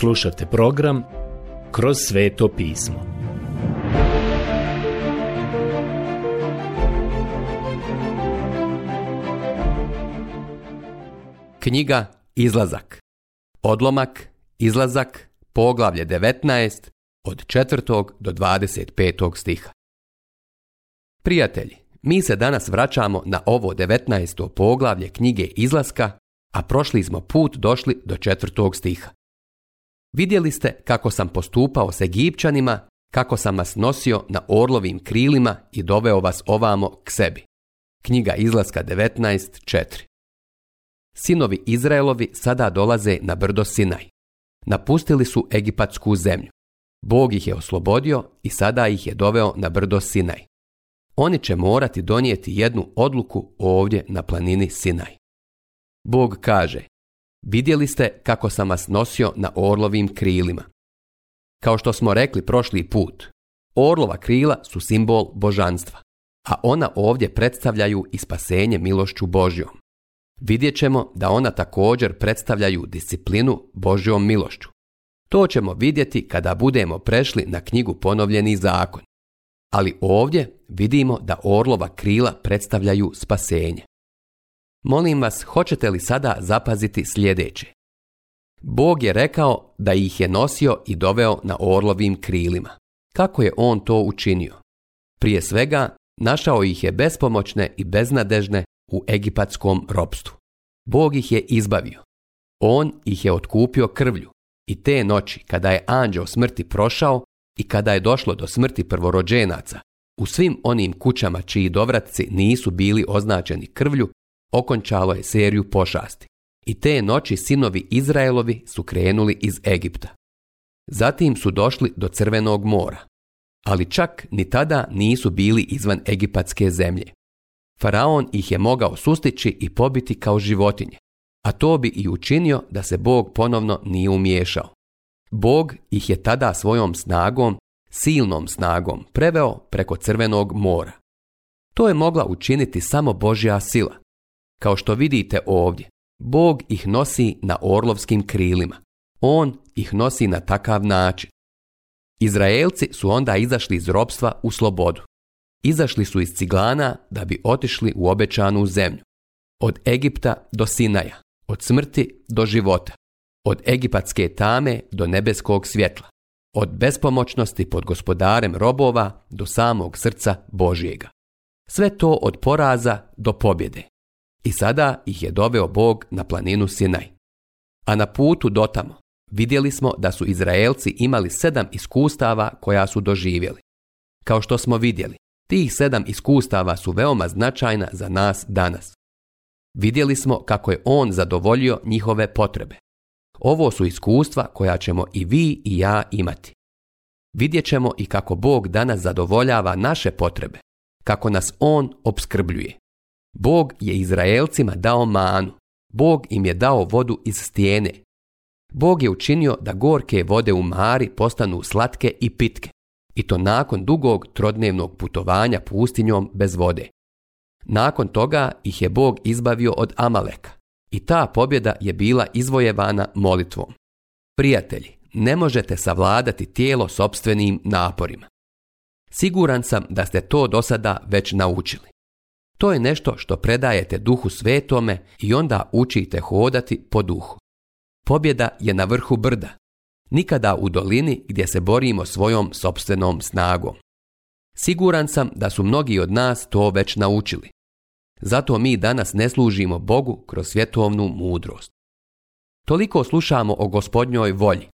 Slušajte program Kroz sveto pismo. Knjiga Izlazak. Odlomak Izlazak, poglavlje 19 od 4. do 25. stiha. Prijatelji, mi se danas vraćamo na ovo 19. poglavlje knjige Izlaska, a prošli smo put došli do 4. stiha. Vidjeli ste kako sam postupao s Egipćanima, kako sam vas nosio na orlovim krilima i doveo vas ovamo k sebi. Knjiga izlaska 19.4 Sinovi Izraelovi sada dolaze na brdo Sinaj. Napustili su egipatsku zemlju. Bog ih je oslobodio i sada ih je doveo na brdo Sinaj. Oni će morati donijeti jednu odluku ovdje na planini Sinaj. Bog kaže, Vidjeli ste kako sam vas nosio na orlovim krilima. Kao što smo rekli prošli put, orlova krila su simbol božanstva, a ona ovdje predstavljaju i spasenje milošću Božjom. Vidjet ćemo da ona također predstavljaju disciplinu Božjom milošću. To ćemo vidjeti kada budemo prešli na knjigu Ponovljeni zakon. Ali ovdje vidimo da orlova krila predstavljaju spasenje. Molim vas, hoćete li sada zapaziti sljedeće? Bog je rekao da ih je nosio i doveo na orlovim krilima. Kako je on to učinio? Prije svega, našao ih je bespomoćne i beznadežne u egipatskom robstvu. Bog ih je izbavio. On ih je otkupio krvlju i te noći kada je anđeo smrti prošao i kada je došlo do smrti prvorođenaca, u svim onim kućama čiji dovratci nisu bili označeni krvlju, okončalo je seriju pošasti i te noći sinovi Izraelovi su krenuli iz Egipta. Zatim su došli do Crvenog mora, ali čak ni tada nisu bili izvan egipatske zemlje. Faraon ih je mogao sustići i pobiti kao životinje, a to bi i učinio da se Bog ponovno nije umiješao. Bog ih je tada svojom snagom, silnom snagom, preveo preko Crvenog mora. To je mogla učiniti samo Božja sila, kao što vidite ovdje, Bog ih nosi na orlovskim krilima. On ih nosi na takav način. Izraelci su onda izašli iz robstva u slobodu. Izašli su iz ciglana da bi otišli u obećanu zemlju. Od Egipta do Sinaja, od smrti do života, od egipatske tame do nebeskog svjetla, od bespomoćnosti pod gospodarem robova do samog srca Božijega. Sve to od poraza do pobjede. I sada ih je doveo Bog na planinu Sinaj. A na putu dotamo vidjeli smo da su Izraelci imali sedam iskustava koja su doživjeli. Kao što smo vidjeli, tih sedam iskustava su veoma značajna za nas danas. Vidjeli smo kako je on zadovoljio njihove potrebe. Ovo su iskustva koja ćemo i vi i ja imati. Vidjet ćemo i kako Bog danas zadovoljava naše potrebe, kako nas on obskrbljuje. Bog je Izraelcima dao manu. Bog im je dao vodu iz stijene. Bog je učinio da gorke vode u Mari postanu slatke i pitke. I to nakon dugog trodnevnog putovanja pustinjom bez vode. Nakon toga ih je Bog izbavio od Amaleka. I ta pobjeda je bila izvojevana molitvom. Prijatelji, ne možete savladati tijelo sobstvenim naporima. Siguran sam da ste to do sada već naučili. To je nešto što predajete duhu svetome i onda učite hodati po duhu. Pobjeda je na vrhu brda, nikada u dolini gdje se borimo svojom sopstvenom snagom. Siguran sam da su mnogi od nas to već naučili. Zato mi danas ne služimo Bogu kroz svjetovnu mudrost. Toliko slušamo o gospodnjoj volji.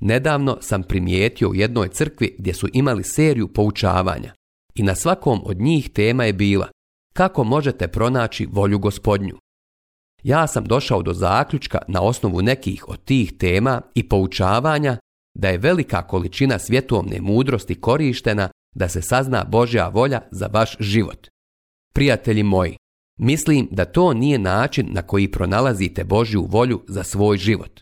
Nedavno sam primijetio u jednoj crkvi gdje su imali seriju poučavanja i na svakom od njih tema je bila kako možete pronaći volju gospodnju. Ja sam došao do zaključka na osnovu nekih od tih tema i poučavanja da je velika količina svjetovne mudrosti korištena da se sazna Božja volja za vaš život. Prijatelji moji, mislim da to nije način na koji pronalazite Božju volju za svoj život.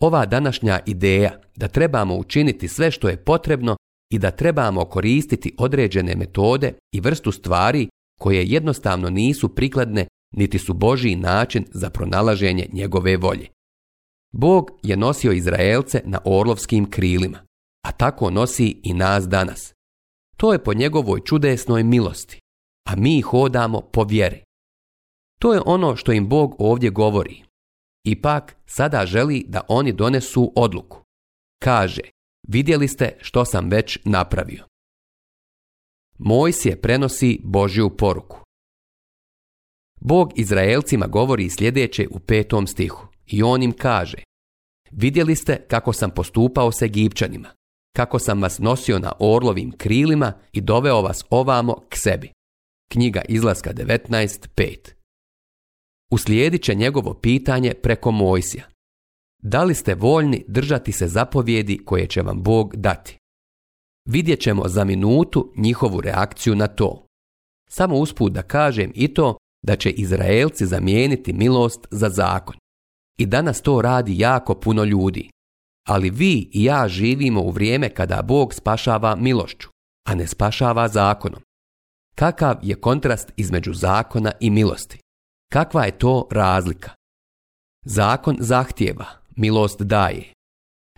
Ova današnja ideja da trebamo učiniti sve što je potrebno i da trebamo koristiti određene metode i vrstu stvari koje jednostavno nisu prikladne niti su Božiji način za pronalaženje njegove volje. Bog je nosio Izraelce na orlovskim krilima, a tako nosi i nas danas. To je po njegovoj čudesnoj milosti, a mi hodamo po vjeri. To je ono što im Bog ovdje govori. Ipak sada želi da oni donesu odluku. Kaže, vidjeli ste što sam već napravio. Mojsije prenosi Božju poruku. Bog Izraelcima govori sljedeće u petom stihu i on im kaže Vidjeli ste kako sam postupao s Egipćanima, kako sam vas nosio na orlovim krilima i doveo vas ovamo k sebi. Knjiga izlaska 19.5 Uslijedit će njegovo pitanje preko Mojsija. Da li ste voljni držati se zapovjedi koje će vam Bog dati? Vidjet ćemo za minutu njihovu reakciju na to. Samo usput da kažem i to da će Izraelci zamijeniti milost za zakon. I danas to radi jako puno ljudi. Ali vi i ja živimo u vrijeme kada Bog spašava milošću, a ne spašava zakonom. Kakav je kontrast između zakona i milosti? Kakva je to razlika? Zakon zahtijeva, milost daje.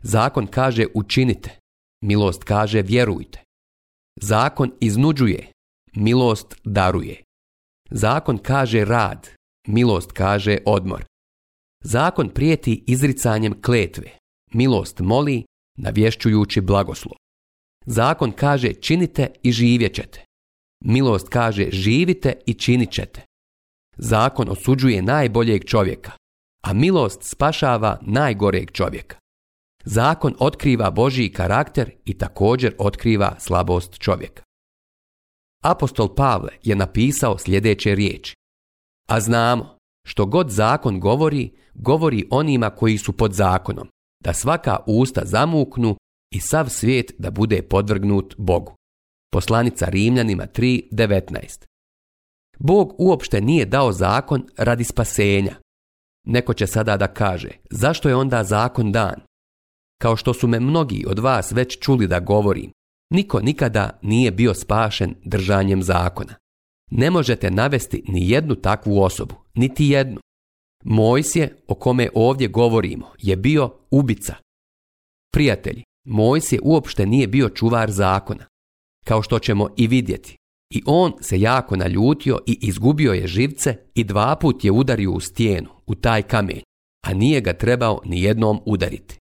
Zakon kaže učinite, Milost kaže vjerujte. Zakon iznuđuje, milost daruje. Zakon kaže rad, milost kaže odmor. Zakon prijeti izricanjem kletve, milost moli, navješćujući blagoslov. Zakon kaže činite i živjet ćete. Milost kaže živite i činit ćete. Zakon osuđuje najboljeg čovjeka, a milost spašava najgoreg čovjeka zakon otkriva božji karakter i također otkriva slabost čovjeka. Apostol Pavle je napisao sljedeće riječi. A znamo, što god zakon govori, govori onima koji su pod zakonom, da svaka usta zamuknu i sav svijet da bude podvrgnut Bogu. Poslanica Rimljanima 3.19 Bog uopšte nije dao zakon radi spasenja. Neko će sada da kaže, zašto je onda zakon dan? Kao što su me mnogi od vas već čuli da govorim, niko nikada nije bio spašen držanjem zakona. Ne možete navesti ni jednu takvu osobu, niti jednu. je, o kome ovdje govorimo, je bio ubica. Prijatelji, je uopšte nije bio čuvar zakona. Kao što ćemo i vidjeti. I on se jako naljutio i izgubio je živce i dva put je udario u stijenu, u taj kamen, a nije ga trebao ni jednom udariti.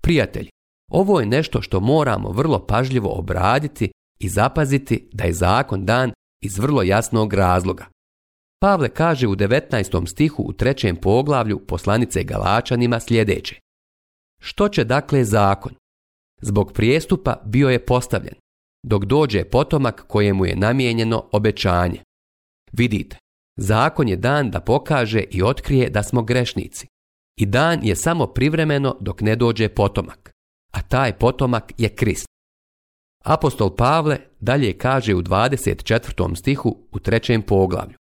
Prijatelj, ovo je nešto što moramo vrlo pažljivo obraditi i zapaziti da je zakon dan iz vrlo jasnog razloga. Pavle kaže u 19. stihu u trećem poglavlju poslanice Galačanima sljedeće. Što će dakle zakon? Zbog prijestupa bio je postavljen, dok dođe potomak kojemu je namijenjeno obećanje. Vidite, zakon je dan da pokaže i otkrije da smo grešnici i dan je samo privremeno dok ne dođe potomak, a taj potomak je Krist. Apostol Pavle dalje kaže u 24. stihu u trećem poglavlju.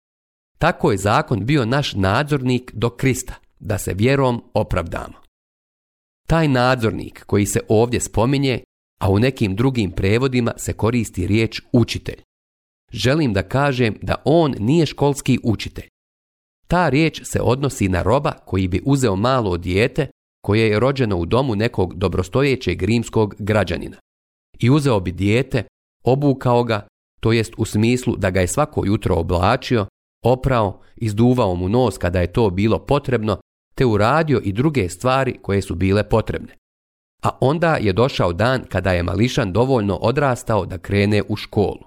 Tako je zakon bio naš nadzornik do Krista, da se vjerom opravdamo. Taj nadzornik koji se ovdje spominje, a u nekim drugim prevodima se koristi riječ učitelj. Želim da kažem da on nije školski učitelj, ta riječ se odnosi na roba koji bi uzeo malo dijete koje je rođeno u domu nekog dobrostojećeg rimskog građanina. I uzeo bi dijete, obukao ga, to jest u smislu da ga je svako jutro oblačio, oprao, izduvao mu nos kada je to bilo potrebno, te uradio i druge stvari koje su bile potrebne. A onda je došao dan kada je mališan dovoljno odrastao da krene u školu.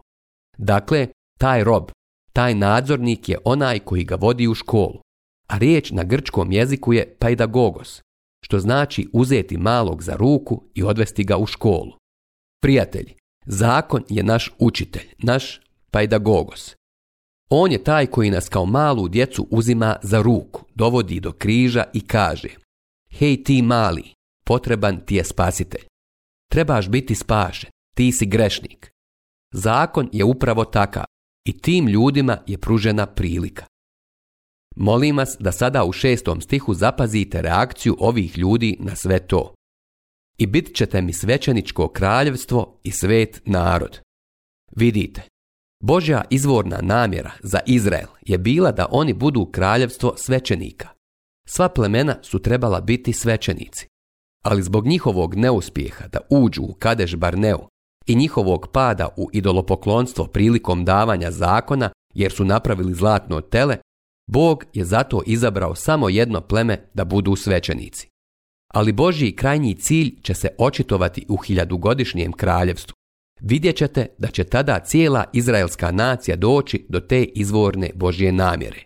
Dakle, taj rob taj nadzornik je onaj koji ga vodi u školu, a riječ na grčkom jeziku je paidagogos, što znači uzeti malog za ruku i odvesti ga u školu. Prijatelji, zakon je naš učitelj, naš paidagogos. On je taj koji nas kao malu djecu uzima za ruku, dovodi do križa i kaže Hej ti mali, potreban ti je spasitelj. Trebaš biti spašen, ti si grešnik. Zakon je upravo takav i tim ljudima je pružena prilika. Molim vas da sada u šestom stihu zapazite reakciju ovih ljudi na sve to. I bit ćete mi svećeničko kraljevstvo i svet narod. Vidite, Božja izvorna namjera za Izrael je bila da oni budu kraljevstvo svećenika. Sva plemena su trebala biti svećenici. Ali zbog njihovog neuspjeha da uđu u Kadeš Barneu, i njihovog pada u idolopoklonstvo prilikom davanja zakona jer su napravili zlatno tele, Bog je zato izabrao samo jedno pleme da budu svećenici. Ali Božji krajnji cilj će se očitovati u hiljadugodišnjem kraljevstvu. Vidjet ćete da će tada cijela izraelska nacija doći do te izvorne Božje namjere.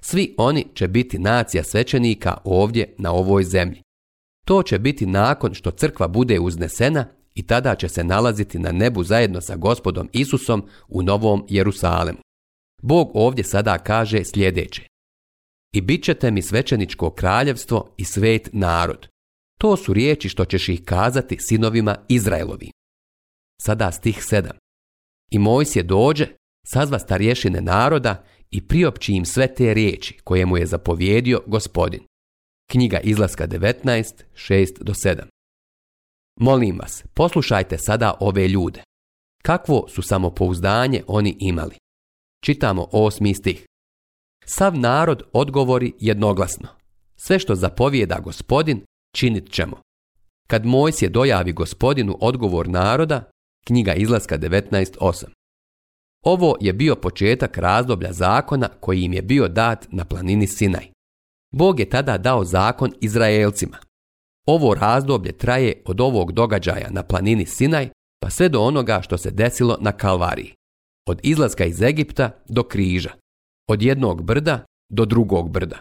Svi oni će biti nacija svećenika ovdje na ovoj zemlji. To će biti nakon što crkva bude uznesena i tada će se nalaziti na nebu zajedno sa gospodom Isusom u Novom Jerusalemu. Bog ovdje sada kaže sljedeće. I bit ćete mi svećeničko kraljevstvo i svet narod. To su riječi što ćeš ih kazati sinovima Izraelovi. Sada stih 7. I Mojsije dođe, sazva starješine naroda i priopći im sve te riječi koje mu je zapovjedio gospodin. Knjiga izlaska 19, do 7. Molim vas, poslušajte sada ove ljude. Kakvo su samopouzdanje oni imali? Čitamo osmi stih. Sav narod odgovori jednoglasno. Sve što zapovijeda gospodin, činit ćemo. Kad je dojavi gospodinu odgovor naroda, knjiga izlaska 19.8. Ovo je bio početak razdoblja zakona koji im je bio dat na planini Sinaj. Bog je tada dao zakon Izraelcima, ovo razdoblje traje od ovog događaja na planini Sinaj pa sve do onoga što se desilo na Kalvariji. Od izlaska iz Egipta do križa. Od jednog brda do drugog brda.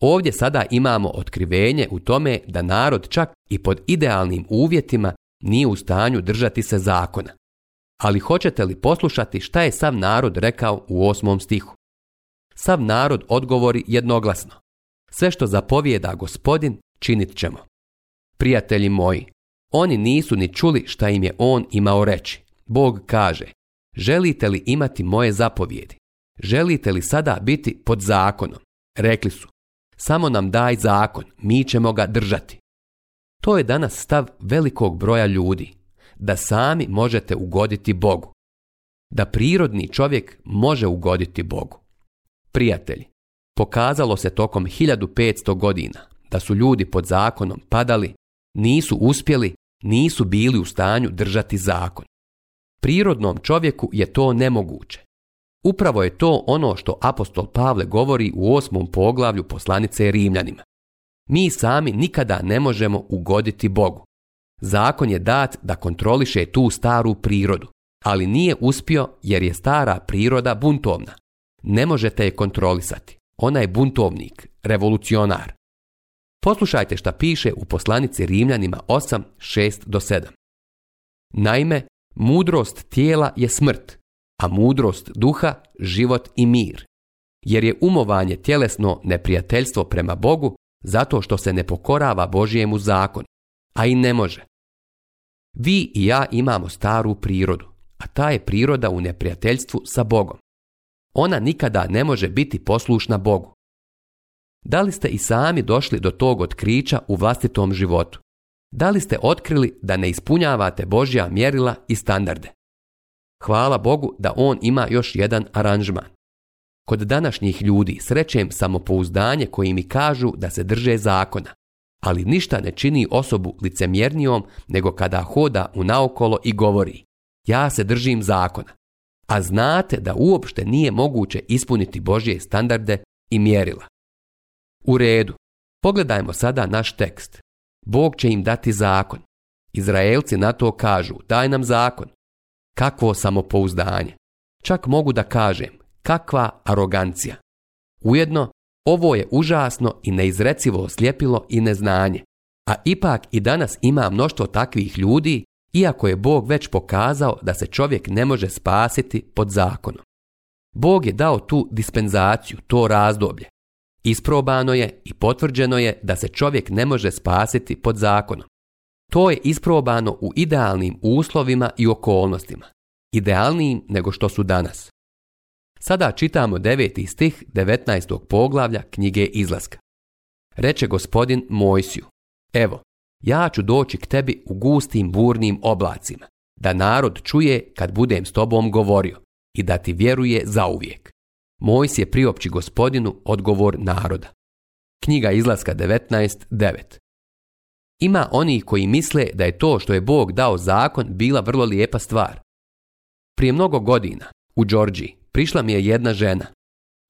Ovdje sada imamo otkrivenje u tome da narod čak i pod idealnim uvjetima nije u stanju držati se zakona. Ali hoćete li poslušati šta je sav narod rekao u osmom stihu? Sav narod odgovori jednoglasno. Sve što zapovijeda gospodin, činit ćemo. Prijatelji moji, oni nisu ni čuli šta im je on imao reći. Bog kaže, želite li imati moje zapovjedi? Želite li sada biti pod zakonom? Rekli su, samo nam daj zakon, mi ćemo ga držati. To je danas stav velikog broja ljudi, da sami možete ugoditi Bogu. Da prirodni čovjek može ugoditi Bogu. Prijatelji, pokazalo se tokom 1500 godina da su ljudi pod zakonom padali nisu uspjeli, nisu bili u stanju držati zakon. Prirodnom čovjeku je to nemoguće. Upravo je to ono što apostol Pavle govori u osmom poglavlju poslanice Rimljanima. Mi sami nikada ne možemo ugoditi Bogu. Zakon je dat da kontroliše tu staru prirodu, ali nije uspio jer je stara priroda buntovna. Ne možete je kontrolisati. Ona je buntovnik, revolucionar. Poslušajte šta piše u poslanici Rimljanima 8, 6 do 7. Naime, mudrost tijela je smrt, a mudrost duha život i mir. Jer je umovanje tjelesno neprijateljstvo prema Bogu zato što se ne pokorava Božijemu zakonu, a i ne može. Vi i ja imamo staru prirodu, a ta je priroda u neprijateljstvu sa Bogom. Ona nikada ne može biti poslušna Bogu. Da li ste i sami došli do tog otkrića u vlastitom životu? Da li ste otkrili da ne ispunjavate Božja mjerila i standarde? Hvala Bogu da on ima još jedan aranžman. Kod današnjih ljudi srećem samopouzdanje koji mi kažu da se drže zakona, ali ništa ne čini osobu licemjernijom nego kada hoda u naokolo i govori ja se držim zakona, a znate da uopšte nije moguće ispuniti Božje standarde i mjerila. U redu. Pogledajmo sada naš tekst. Bog će im dati zakon. Izraelci na to kažu, daj nam zakon. Kakvo samopouzdanje. Čak mogu da kažem, kakva arogancija. Ujedno, ovo je užasno i neizrecivo osljepilo i neznanje. A ipak i danas ima mnoštvo takvih ljudi, iako je Bog već pokazao da se čovjek ne može spasiti pod zakonom. Bog je dao tu dispenzaciju, to razdoblje. Isprobano je i potvrđeno je da se čovjek ne može spasiti pod zakonom. To je isprobano u idealnim uslovima i okolnostima, idealnijim nego što su danas. Sada čitamo deveti stih 19. poglavlja knjige Izlaska. Reče gospodin Mojsiju, evo, ja ću doći k tebi u gustim burnim oblacima, da narod čuje kad budem s tobom govorio i da ti vjeruje zauvijek je priopći gospodinu odgovor naroda. Knjiga izlaska 19.9 Ima oni koji misle da je to što je Bog dao zakon bila vrlo lijepa stvar. Prije mnogo godina, u Đorđiji, prišla mi je jedna žena.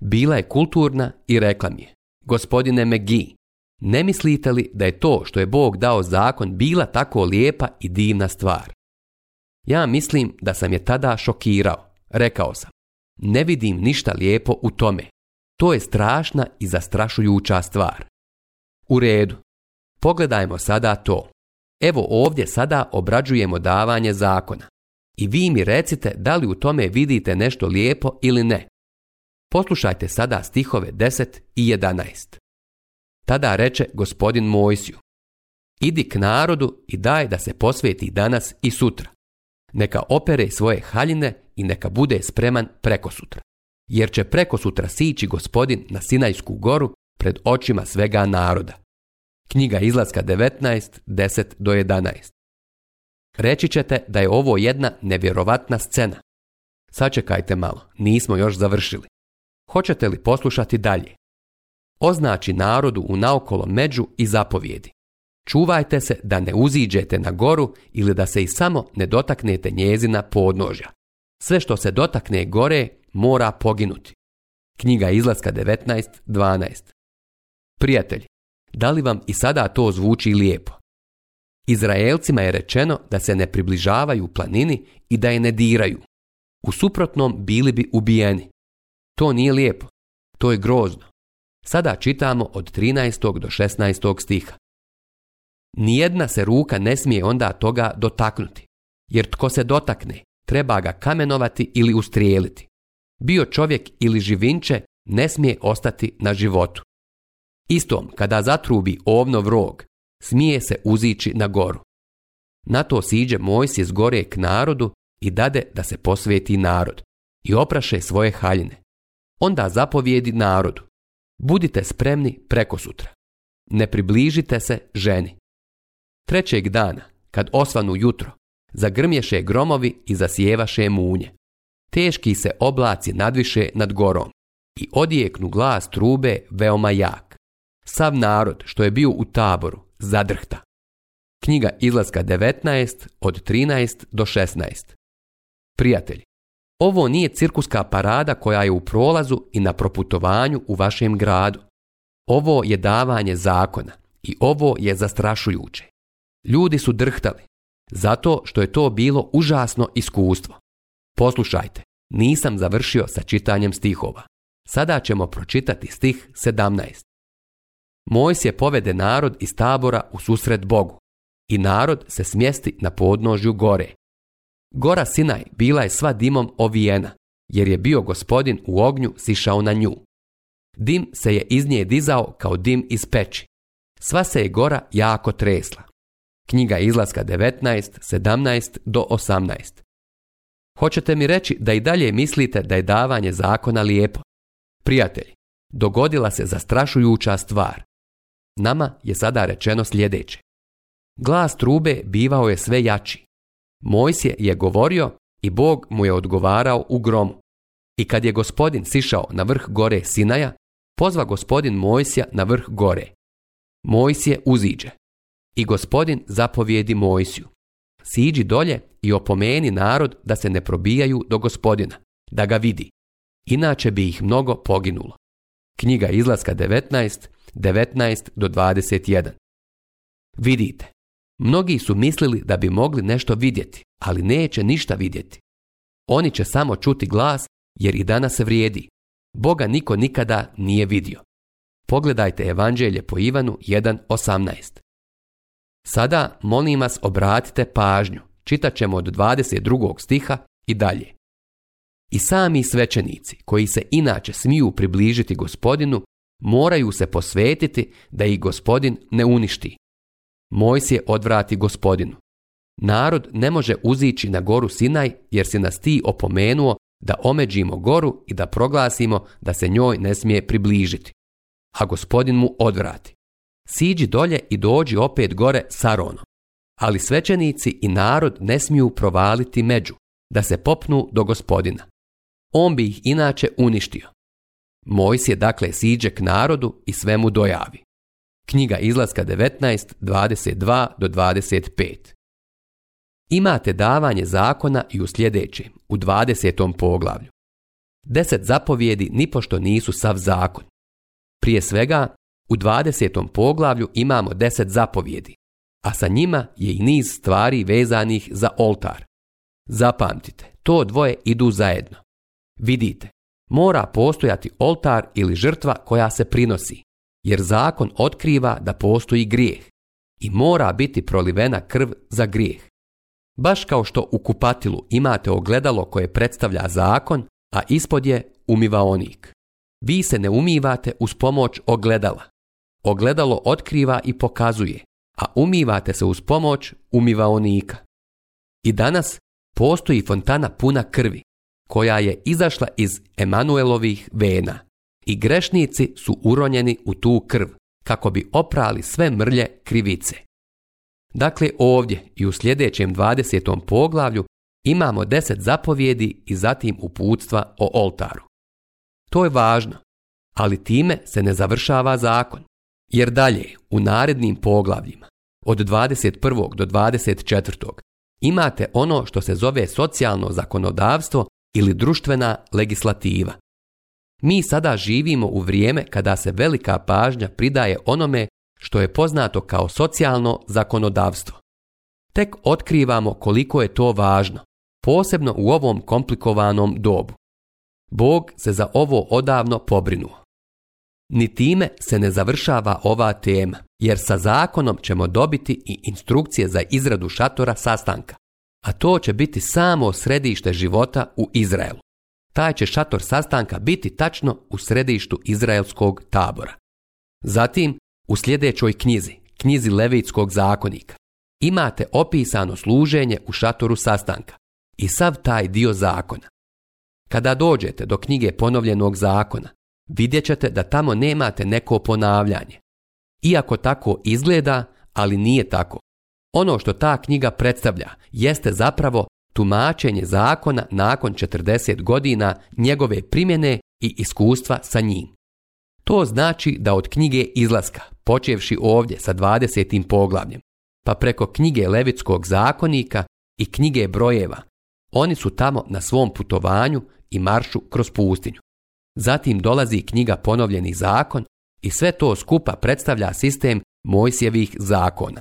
Bila je kulturna i rekla mi je, gospodine Megi, ne mislite li da je to što je Bog dao zakon bila tako lijepa i divna stvar? Ja mislim da sam je tada šokirao. Rekao sam, ne vidim ništa lijepo u tome. To je strašna i zastrašujuća stvar. U redu. Pogledajmo sada to. Evo ovdje sada obrađujemo davanje zakona. I vi mi recite da li u tome vidite nešto lijepo ili ne. Poslušajte sada stihove 10 i 11. Tada reče gospodin Mojsiju. Idi k narodu i daj da se posveti danas i sutra. Neka opere svoje haljine i neka bude spreman preko sutra. Jer će preko sutra sići gospodin na Sinajsku goru pred očima svega naroda. Knjiga izlaska 1910 do 11. Reći ćete da je ovo jedna nevjerovatna scena. Sačekajte malo, nismo još završili. Hoćete li poslušati dalje? Označi narodu u naokolo među i zapovjedi. Čuvajte se da ne uziđete na goru ili da se i samo ne dotaknete njezina podnožja, sve što se dotakne gore mora poginuti. Knjiga izlaska 19.12. Prijatelji, da li vam i sada to zvuči lijepo? Izraelcima je rečeno da se ne približavaju planini i da je ne diraju. U suprotnom bili bi ubijeni. To nije lijepo. To je grozno. Sada čitamo od 13. do 16. stiha. Nijedna se ruka ne smije onda toga dotaknuti, jer tko se dotakne, treba ga kamenovati ili ustrijeliti. Bio čovjek ili živinče ne smije ostati na životu. Istom kada zatrubi ovno vrog, smije se uzići na goru. Na to siđe Mojsije s gore k narodu i dade da se posveti narod i opraše svoje haljine. Onda zapovijedi narodu. Budite spremni preko sutra. Ne približite se ženi. Trećeg dana, kad osvanu jutro, zagrmješe gromovi i zasijevaše munje. Teški se oblaci nadviše nad gorom i odijeknu glas trube veoma jak. Sav narod što je bio u taboru zadrhta. Knjiga izlaska 19 od 13 do 16. Prijatelj, ovo nije cirkuska parada koja je u prolazu i na proputovanju u vašem gradu. Ovo je davanje zakona i ovo je zastrašujuće. Ljudi su drhtali, zato što je to bilo užasno iskustvo. Poslušajte, nisam završio sa čitanjem stihova. Sada ćemo pročitati stih 17. Mojs je povede narod iz tabora u susret Bogu i narod se smjesti na podnožju gore. Gora Sinaj bila je sva dimom ovijena, jer je bio gospodin u ognju sišao na nju. Dim se je iz nje dizao kao dim iz peći. Sva se je gora jako tresla. Knjiga izlaska 19, 17 do 18. Hoćete mi reći da i dalje mislite da je davanje zakona lijepo? Prijatelj, dogodila se zastrašujuća stvar. Nama je sada rečeno sljedeće. Glas trube bivao je sve jači. Mojsije je govorio i Bog mu je odgovarao u gromu. I kad je gospodin sišao na vrh gore Sinaja, pozva gospodin Mojsija na vrh gore. Mojsije uziđe. I gospodin zapovijedi Mojsiju, siđi dolje i opomeni narod da se ne probijaju do gospodina, da ga vidi, inače bi ih mnogo poginulo. Knjiga izlaska 19, do 21. Vidite, mnogi su mislili da bi mogli nešto vidjeti, ali neće ništa vidjeti. Oni će samo čuti glas jer i danas se vrijedi. Boga niko nikada nije vidio. Pogledajte Evanđelje po Ivanu 1.18. Sada, molim vas, obratite pažnju. Čitat ćemo od 22. stiha i dalje. I sami svećenici, koji se inače smiju približiti gospodinu, moraju se posvetiti da ih gospodin ne uništi. je odvrati gospodinu. Narod ne može uzići na goru Sinaj jer si nas ti opomenuo da omeđimo goru i da proglasimo da se njoj ne smije približiti. A gospodin mu odvrati. Siđi dolje i dođi opet gore Aronom. Ali svećenici i narod ne smiju provaliti među, da se popnu do gospodina. On bi ih inače uništio. je dakle siđe k narodu i svemu dojavi. Knjiga izlaska 1922 do 25. Imate davanje zakona i u sljedećem, u 20. poglavlju. Deset zapovjedi nipošto nisu sav zakon. Prije svega, u 20. poglavlju imamo deset zapovjedi, a sa njima je i niz stvari vezanih za oltar. Zapamtite, to dvoje idu zajedno. Vidite, mora postojati oltar ili žrtva koja se prinosi, jer zakon otkriva da postoji grijeh i mora biti prolivena krv za grijeh. Baš kao što u kupatilu imate ogledalo koje predstavlja zakon, a ispod je umivaonik. Vi se ne umivate uz pomoć ogledala, Ogledalo otkriva i pokazuje, a umivate se uz pomoć umivaonika. I danas postoji fontana puna krvi, koja je izašla iz Emanuelovih vena i grešnici su uronjeni u tu krv, kako bi oprali sve mrlje krivice. Dakle ovdje i u sljedećem 20. poglavlju imamo deset zapovjedi i zatim uputstva o oltaru. To je važno, ali time se ne završava zakon. Jer dalje, u narednim poglavljima, od 21. do 24. imate ono što se zove socijalno zakonodavstvo ili društvena legislativa. Mi sada živimo u vrijeme kada se velika pažnja pridaje onome što je poznato kao socijalno zakonodavstvo. Tek otkrivamo koliko je to važno, posebno u ovom komplikovanom dobu. Bog se za ovo odavno pobrinuo. Ni time se ne završava ova tema, jer sa zakonom ćemo dobiti i instrukcije za izradu šatora sastanka, a to će biti samo središte života u Izraelu. Taj će šator sastanka biti tačno u središtu izraelskog tabora. Zatim, u sljedećoj knjizi, knjizi Levitskog zakonika, imate opisano služenje u šatoru sastanka i sav taj dio zakona. Kada dođete do knjige ponovljenog zakona, vidjet ćete da tamo nemate neko ponavljanje. Iako tako izgleda, ali nije tako. Ono što ta knjiga predstavlja jeste zapravo tumačenje zakona nakon 40 godina njegove primjene i iskustva sa njim. To znači da od knjige izlaska, počevši ovdje sa 20. poglavljem, pa preko knjige Levitskog zakonika i knjige brojeva, oni su tamo na svom putovanju i maršu kroz pustinju. Zatim dolazi knjiga Ponovljeni zakon i sve to skupa predstavlja sistem Mojsijevih zakona.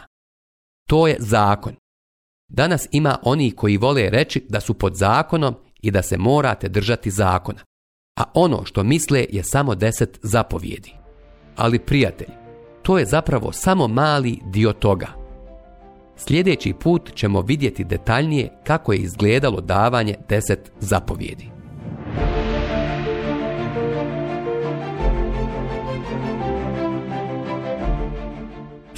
To je zakon. Danas ima oni koji vole reći da su pod zakonom i da se morate držati zakona. A ono što misle je samo deset zapovjedi. Ali prijatelj, to je zapravo samo mali dio toga. Sljedeći put ćemo vidjeti detaljnije kako je izgledalo davanje deset zapovjedi.